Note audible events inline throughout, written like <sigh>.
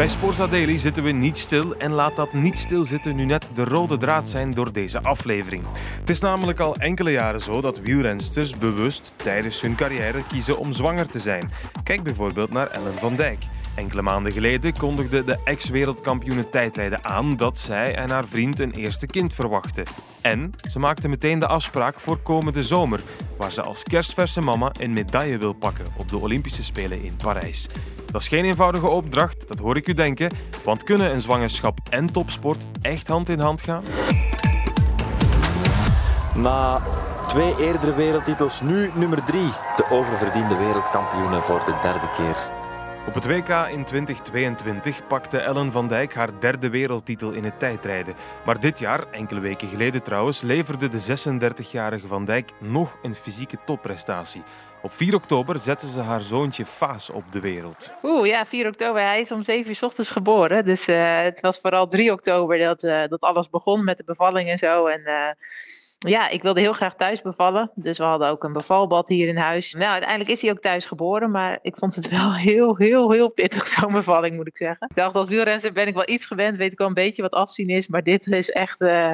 Bij Sporza Daily zitten we niet stil en laat dat niet stilzitten nu net de rode draad zijn door deze aflevering. Het is namelijk al enkele jaren zo dat wielrensters bewust tijdens hun carrière kiezen om zwanger te zijn. Kijk bijvoorbeeld naar Ellen van Dijk. Enkele maanden geleden kondigde de ex-wereldkampioene tijdrijden aan dat zij en haar vriend een eerste kind verwachten. En ze maakte meteen de afspraak voor komende zomer, waar ze als kerstverse mama een medaille wil pakken op de Olympische Spelen in Parijs. Dat is geen eenvoudige opdracht, dat hoor ik u denken, want kunnen een zwangerschap en topsport echt hand in hand gaan? Na twee eerdere wereldtitels, nu nummer drie. De oververdiende wereldkampioene voor de derde keer. Op het WK in 2022 pakte Ellen van Dijk haar derde wereldtitel in het tijdrijden. Maar dit jaar, enkele weken geleden trouwens, leverde de 36-jarige van Dijk nog een fysieke topprestatie. Op 4 oktober zette ze haar zoontje Faas op de wereld. Oeh, ja, 4 oktober. Hij is om 7 uur ochtends geboren. Dus uh, het was vooral 3 oktober dat, uh, dat alles begon met de bevalling en zo. En uh, ja, ik wilde heel graag thuis bevallen. Dus we hadden ook een bevalbad hier in huis. Nou, uiteindelijk is hij ook thuis geboren. Maar ik vond het wel <laughs> heel, heel, heel pittig, zo'n bevalling, moet ik zeggen. Ik dacht, als wielrenner ben ik wel iets gewend. Weet ik wel een beetje wat afzien is. Maar dit is echt, uh,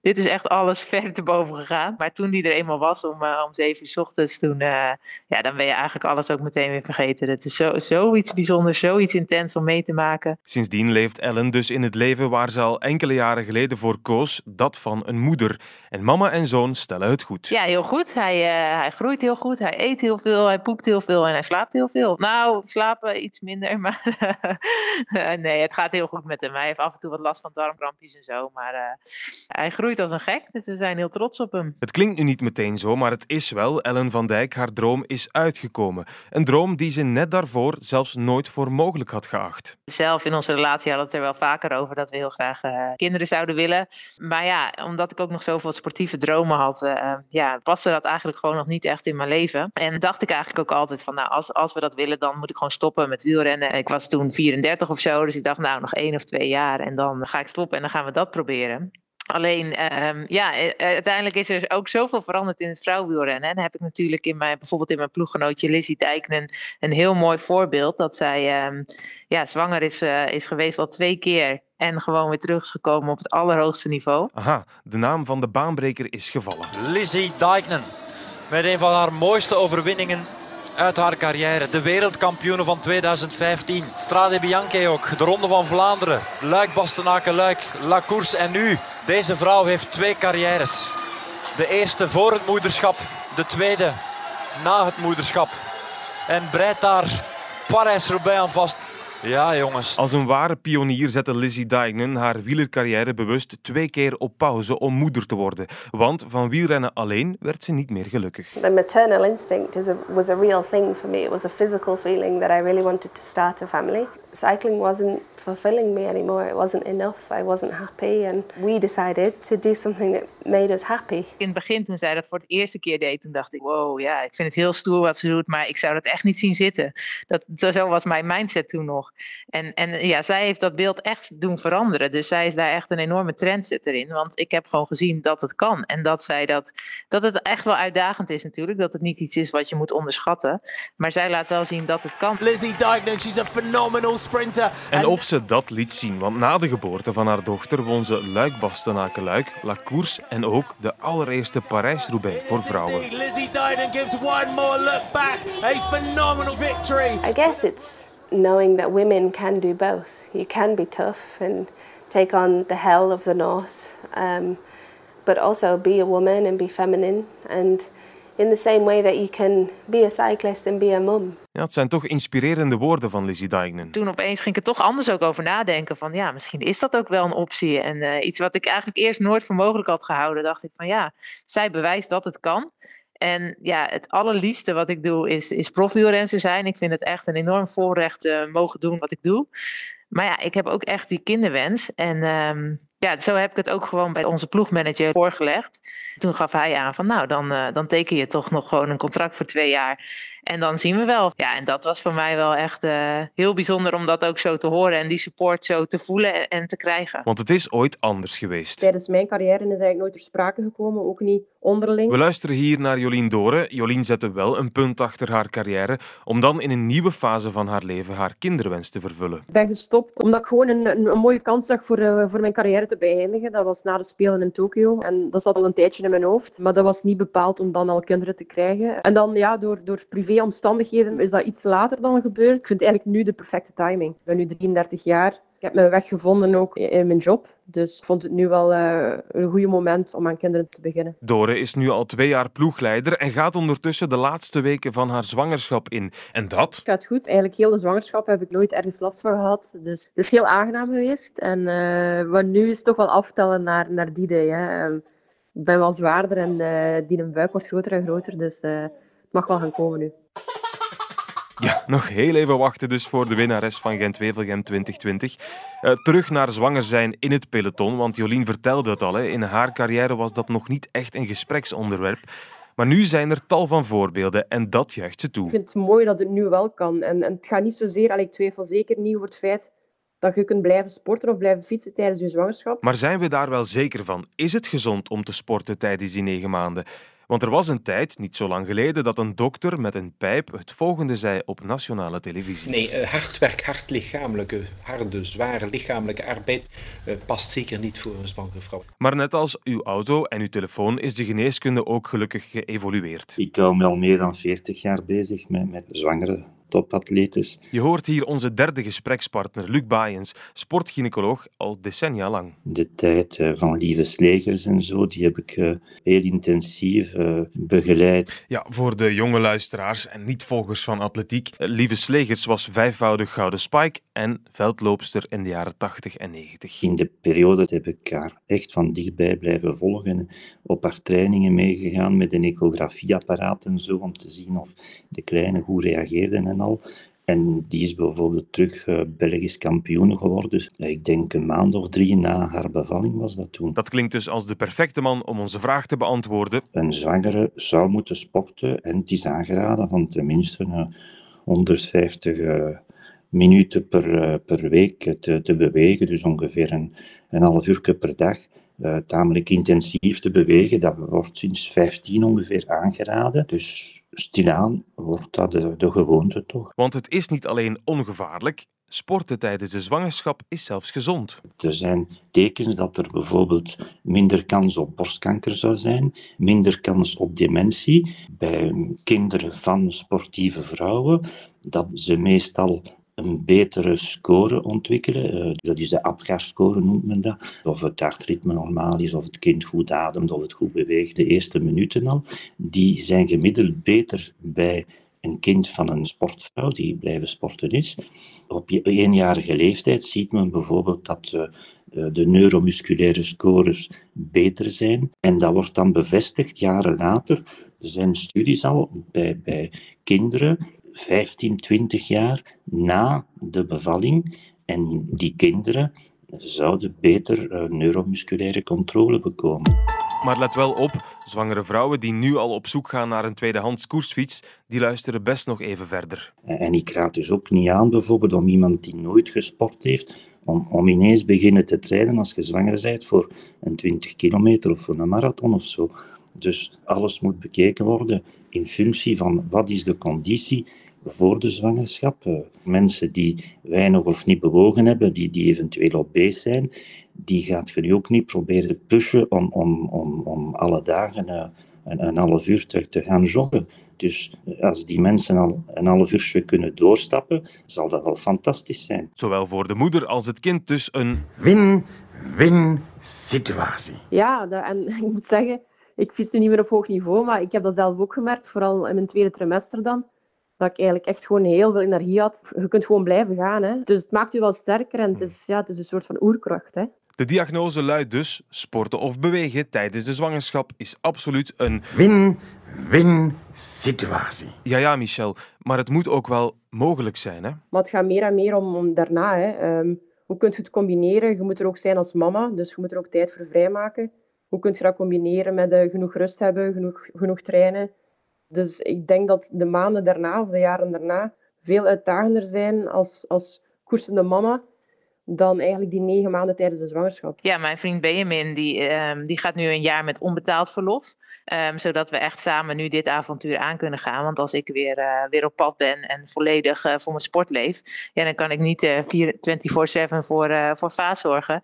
dit is echt alles <laughs> ver te boven gegaan. Maar toen die er eenmaal was om, uh, om 7 uur s ochtends, toen, uh, ja, dan ben je eigenlijk alles ook meteen weer vergeten. Het is zo, zoiets bijzonders, zoiets intens om mee te maken. Sindsdien leeft Ellen dus in het leven waar ze al enkele jaren geleden voor koos. Dat van een moeder. En mama Mama en zoon stellen het goed. Ja, heel goed. Hij, uh, hij groeit heel goed. Hij eet heel veel. Hij poept heel veel. En hij slaapt heel veel. Nou, slapen iets minder. <laughs> Maar nee, het gaat heel goed met hem. Hij heeft af en toe wat last van darmkrampjes en zo. Maar uh, hij groeit als een gek. Dus we zijn heel trots op hem. Het klinkt nu niet meteen zo, maar het is wel. Ellen van Dijk, haar droom is uitgekomen. Een droom die ze net daarvoor zelfs nooit voor mogelijk had geacht. Zelf in onze relatie hadden we het er wel vaker over dat we heel graag kinderen zouden willen. Maar ja, omdat ik ook nog zoveel sportief dromen had, uh, ja, paste dat eigenlijk gewoon nog niet echt in mijn leven. En dacht ik eigenlijk ook altijd van, nou, als, als we dat willen, dan moet ik gewoon stoppen met wielrennen. Ik was toen 34 of zo, dus ik dacht, nou, nog één of twee jaar en dan ga ik stoppen en dan gaan we dat proberen. Alleen, uh, ja, uiteindelijk is er ook zoveel veranderd in het vrouwenwielrennen. En dan heb ik natuurlijk in mijn, bijvoorbeeld in mijn ploeggenootje Lizzie Dijknen een heel mooi voorbeeld. Dat zij um, ja, zwanger is, is geweest al twee keer en gewoon weer terug is gekomen op het allerhoogste niveau. Aha, de naam van de baanbreker is gevallen. Lizzie Dijknen, met een van haar mooiste overwinningen uit haar carrière. De wereldkampioene van 2015. Strade Bianche ook, de Ronde van Vlaanderen. Luik, Bastenaken, Luik, La Course en nu. Deze vrouw heeft twee carrières. De eerste voor het moederschap, de tweede na het moederschap. En breidt daar Parijs-Roubaix aan vast. Ja, jongens. Als een ware pionier zette Lizzie Dijknen haar wielercarrière bewust twee keer op pauze om moeder te worden. Want van wielrennen alleen werd ze niet meer gelukkig. The maternal instinct is a, was a real thing for me. It was a physical feeling that I really wanted to start a family. Cycling wasn't fulfilling me anymore. It wasn't enough. I wasn't happy. And we decided to do something that made us happy. In het begin, toen zij dat voor het eerste keer deed, toen dacht ik: wow, ja, ik vind het heel stoer wat ze doet, maar ik zou dat echt niet zien zitten. Dat, zo was mijn mindset toen nog. En, en ja, zij heeft dat beeld echt doen veranderen. Dus zij is daar echt een enorme trendsetter in. Want ik heb gewoon gezien dat het kan. En dat, zij dat, dat het echt wel uitdagend is natuurlijk. Dat het niet iets is wat je moet onderschatten. Maar zij laat wel zien dat het kan. Lizzie Dijknen, she's a phenomenal sprinter. En of ze dat liet zien, want na de geboorte van haar dochter won ze Luik Bastenaken Luik, La Course en ook de allereerste Parijs-Roubaix voor vrouwen. Lizzie Dijknen gives one more look back. A phenomenal victory. I guess it's knowing that women can do both. You can be tough and take on the hell of the north, um, but also be a woman and be feminine and in the same way that you can be a cyclist and be a mum. Ja, het zijn toch inspirerende woorden van Lizzie Dijknen. Toen opeens ging ik er toch anders ook over nadenken. Van ja, misschien is dat ook wel een optie. En uh, iets wat ik eigenlijk eerst nooit voor mogelijk had gehouden. Dacht ik van ja, zij bewijst dat het kan. En ja, het allerliefste wat ik doe is, is profielrenser zijn. Ik vind het echt een enorm voorrecht uh, mogen doen wat ik doe. Maar ja, ik heb ook echt die kinderwens. En um, ja, zo heb ik het ook gewoon bij onze ploegmanager voorgelegd. Toen gaf hij aan van nou, dan, uh, dan teken je toch nog gewoon een contract voor twee jaar. En dan zien we wel. Ja, en dat was voor mij wel echt uh, heel bijzonder om dat ook zo te horen en die support zo te voelen en te krijgen. Want het is ooit anders geweest. Tijdens mijn carrière is eigenlijk nooit ter sprake gekomen, ook niet onderling. We luisteren hier naar Jolien Doren. Jolien zette wel een punt achter haar carrière om dan in een nieuwe fase van haar leven haar kinderwens te vervullen. Ik ben gestopt omdat ik gewoon een, een, een mooie kans zag voor, uh, voor mijn carrière te beëindigen. Dat was na de Spelen in Tokio. En dat zat al een tijdje in mijn hoofd. Maar dat was niet bepaald om dan al kinderen te krijgen. En dan ja, door, door privéomstandigheden is dat iets later dan gebeurd. Ik vind eigenlijk nu de perfecte timing. Ik ben nu 33 jaar. Ik heb mijn weg gevonden ook in mijn job. Dus ik vond het nu wel uh, een goede moment om aan kinderen te beginnen. Dore is nu al twee jaar ploegleider en gaat ondertussen de laatste weken van haar zwangerschap in. En dat? Het gaat goed. Eigenlijk heel de zwangerschap heb ik nooit ergens last van gehad. Dus het is heel aangenaam geweest. En uh, maar nu is het toch wel aftellen naar, naar die day. Hè. Uh, ik ben wel zwaarder en uh, die buik wordt groter en groter. Dus het mag wel gaan komen nu. Ja, nog heel even wachten dus voor de winnares van Gent-Wevelgem 2020. Uh, terug naar zwanger zijn in het peloton, want Jolien vertelde het al. Hè. In haar carrière was dat nog niet echt een gespreksonderwerp. Maar nu zijn er tal van voorbeelden en dat juicht ze toe. Ik vind het mooi dat het nu wel kan. En, en het gaat niet zozeer, ik twijfel zeker niet over het feit dat je kunt blijven sporten of blijven fietsen tijdens je zwangerschap. Maar zijn we daar wel zeker van? Is het gezond om te sporten tijdens die negen maanden? Want er was een tijd, niet zo lang geleden, dat een dokter met een pijp het volgende zei op nationale televisie. Nee, uh, hard werk, hard lichamelijke, harde, zware lichamelijke arbeid uh, past zeker niet voor een zwangere vrouw. Maar net als uw auto en uw telefoon is de geneeskunde ook gelukkig geëvolueerd. Ik hou me al meer dan 40 jaar bezig met, met topatletes. Je hoort hier onze derde gesprekspartner, Luc Baaiens, sportgynaecoloog al decennia lang. De tijd van Lieve Slegers en zo, die heb ik uh, heel intensief uh, begeleid. Ja, voor de jonge luisteraars en niet-volgers van atletiek. Lieve Slegers was vijfvoudig gouden spike en veldloopster in de jaren 80 en 90. In de periode heb ik haar echt van dichtbij blijven volgen. Op haar trainingen meegegaan met een ecografieapparaat en zo, om te zien of de kleine goed reageerden en al. En die is bijvoorbeeld terug uh, Belgisch kampioen geworden. Dus, ik denk een maand of drie na haar bevalling was dat toen. Dat klinkt dus als de perfecte man om onze vraag te beantwoorden. Een zwangere zou moeten sporten en het is aangeraden van tenminste uh, 150 uh, minuten per, per week te, te, bewegen. Dus ongeveer een, een half uur per dag. Uh, tamelijk intensief te bewegen. Dat wordt sinds 15 ongeveer aangeraden. Dus stilaan wordt dat de, de gewoonte toch. Want het is niet alleen ongevaarlijk, sporten tijdens de zwangerschap is zelfs gezond. Er zijn tekens dat er bijvoorbeeld minder kans op borstkanker zou zijn, minder kans op dementie bij kinderen van sportieve vrouwen, dat ze meestal een betere score ontwikkelen. Dat is de APGAR-score, noemt men dat. Of het hartritme normaal is, of het kind goed ademt, of het goed beweegt, de eerste minuten al. Die zijn gemiddeld beter bij een kind van een sportvrouw die blijven sporten is. Op eenjarige leeftijd ziet men bijvoorbeeld dat de neuromusculaire scores beter zijn. En dat wordt dan bevestigd jaren later. Er zijn studies al bij, bij kinderen 15, 20 jaar na de bevalling. En die kinderen zouden beter uh, neuromusculaire controle bekomen. Maar let wel op, zwangere vrouwen die nu al op zoek gaan naar een tweedehands koersfiets, die luisteren best nog even verder. En ik raad dus ook niet aan bijvoorbeeld om iemand die nooit gesport heeft, om, om ineens beginnen te trainen als je zwanger bent voor een 20 kilometer of voor een marathon of zo. Dus alles moet bekeken worden in functie van wat is de conditie voor de zwangerschap. Uh, mensen die weinig of niet bewogen hebben, die, die eventueel obese zijn, die gaat je nu ook niet proberen te pushen om, om, om, om alle dagen uh, een, een half uur te, te gaan joggen. Dus als die mensen al een half uurtje kunnen doorstappen, zal dat al fantastisch zijn. Zowel voor de moeder als het kind dus een win-win situatie. Ja, dat, en <laughs> ik moet zeggen, ik fiets nu niet meer op hoog niveau, maar ik heb dat zelf ook gemerkt, vooral in mijn tweede trimester dan dat ik eigenlijk echt gewoon heel veel energie had. Je kunt gewoon blijven gaan. Hè. Dus het maakt je wel sterker en het is, ja, het is een soort van oerkracht. Hè. De diagnose luidt dus: sporten of bewegen tijdens de zwangerschap is absoluut een win-win situatie. Ja, ja, Michel, maar het moet ook wel mogelijk zijn. Hè? Maar het gaat meer en meer om, om daarna. Hè. Um, Hoe kun je het combineren? Je moet er ook zijn als mama, dus je moet er ook tijd voor vrijmaken. Hoe kun je dat combineren met uh, genoeg rust hebben, genoeg, genoeg trainen? Dus ik denk dat de maanden daarna, of de jaren daarna, veel uitdagender zijn als, als koersende mama dan eigenlijk die negen maanden tijdens de zwangerschap. Ja, mijn vriend Benjamin die, um, die gaat nu een jaar met onbetaald verlof. Um, zodat we echt samen nu dit avontuur aan kunnen gaan. Want als ik weer, uh, weer op pad ben en volledig uh, voor mijn sport leef, ja, dan kan ik niet uh, 24-7 voor, voor Vaas zorgen.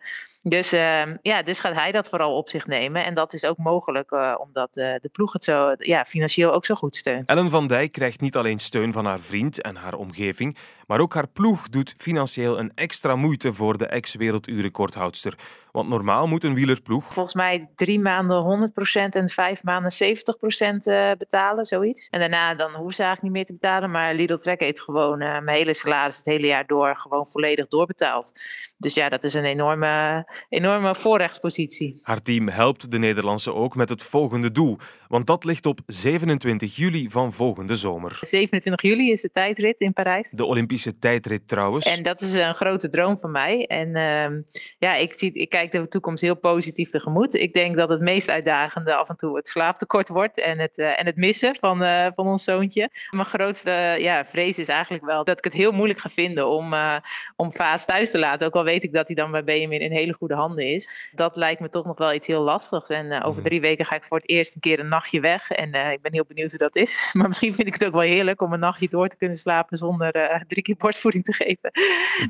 Dus, uh, ja, dus gaat hij dat vooral op zich nemen. En dat is ook mogelijk uh, omdat uh, de ploeg het zo, ja, financieel ook zo goed steunt. Ellen van Dijk krijgt niet alleen steun van haar vriend en haar omgeving, maar ook haar ploeg doet financieel een extra moeite voor de ex-werelduurrecordhoudster. Want normaal moet een wielerploeg... Volgens mij drie maanden 100% en vijf maanden 70% uh, betalen, zoiets. En daarna dan hoeven ze eigenlijk niet meer te betalen. Maar Lidl Trek heeft gewoon uh, mijn hele salaris het hele jaar door gewoon volledig doorbetaald. Dus ja, dat is een enorme, enorme voorrechtspositie. Haar team helpt de Nederlandse ook met het volgende doel. Want dat ligt op 27 juli van volgende zomer. 27 juli is de tijdrit in Parijs. De Olympische tijdrit trouwens. En dat is een grote droom van mij. En uh, ja, ik, zie, ik kijk de toekomst heel positief tegemoet. Ik denk dat het meest uitdagende af en toe het slaaptekort wordt en het, uh, en het missen van, uh, van ons zoontje. Mijn grootste ja, vrees is eigenlijk wel dat ik het heel moeilijk ga vinden om, uh, om Vaas thuis te laten. Ook al weet ik dat hij dan bij Benjamin in hele goede handen is. Dat lijkt me toch nog wel iets heel lastigs. En over drie weken ga ik voor het eerst een keer een nachtje weg. En ik ben heel benieuwd hoe dat is. <laughs> Maar misschien vind ik het ook wel heerlijk om een nachtje door te kunnen slapen zonder drie keer borstvoeding te geven.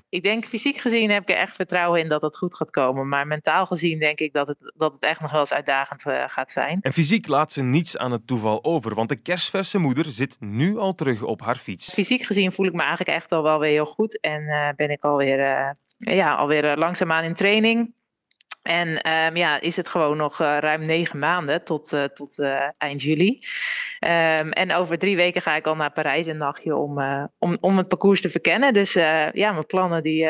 ik denk fysiek gezien heb ik er echt vertrouwen in dat het goed gaat komen. Maar mentaal gezien denk ik dat het, dat het echt nog wel eens uitdagend uh, gaat zijn. En fysiek laat ze niets aan het toeval over, want de kerstverse moeder zit nu al terug op haar fiets. Fysiek gezien voel ik me eigenlijk echt al wel weer heel goed en uh, ben ik alweer, uh, ja, alweer langzaamaan in training. En um, ja, is het gewoon nog uh, ruim negen maanden tot, uh, tot uh, eind juli. Um, en over drie weken ga ik al naar Parijs een nachtje om, om, om het parcours te verkennen. Dus ja, mijn plannen die,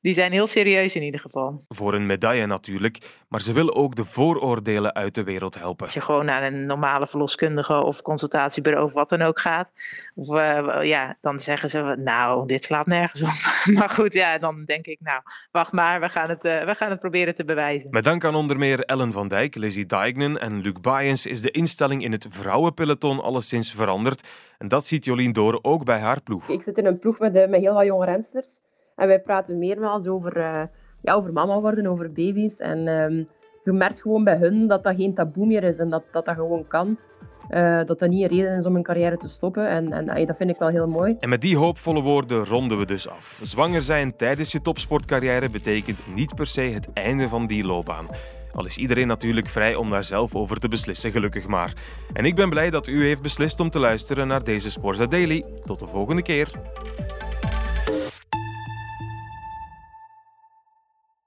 die zijn heel serieus in ieder geval. Voor een medaille natuurlijk, maar ze wil ook de vooroordelen uit de wereld helpen. Als je gewoon naar een normale verloskundige of consultatiebureau of wat dan ook gaat, of, ja, dan zeggen ze, nou, dit slaat nergens op. <laughs> maar goed, ja, dan denk ik, nou, wacht maar, we gaan het, we gaan het proberen te bewijzen. Met dank aan onder meer Ellen van Dijk, Lizzie Dijknen en Luc Baaiens is de instelling in het vrouwenpeloton alleszins veranderd. En dat ziet Jolien Door ook bij haar ploeg. Ik zit in een ploeg met, met heel wat jonge rensters. En wij praten meermaals over, uh, ja, over mama worden, over baby's. En um, je merkt gewoon bij hun dat dat geen taboe meer is en dat dat, dat gewoon kan. Uh, dat dat niet een reden is om een carrière te stoppen. En, en ay, dat vind ik wel heel mooi. En met die hoopvolle woorden ronden we dus af. Zwanger zijn tijdens je topsportcarrière betekent niet per se het einde van die loopbaan. Al is iedereen natuurlijk vrij om daar zelf over te beslissen, gelukkig maar. En ik ben blij dat u heeft beslist om te luisteren naar deze Sporza Daily. Tot de volgende keer.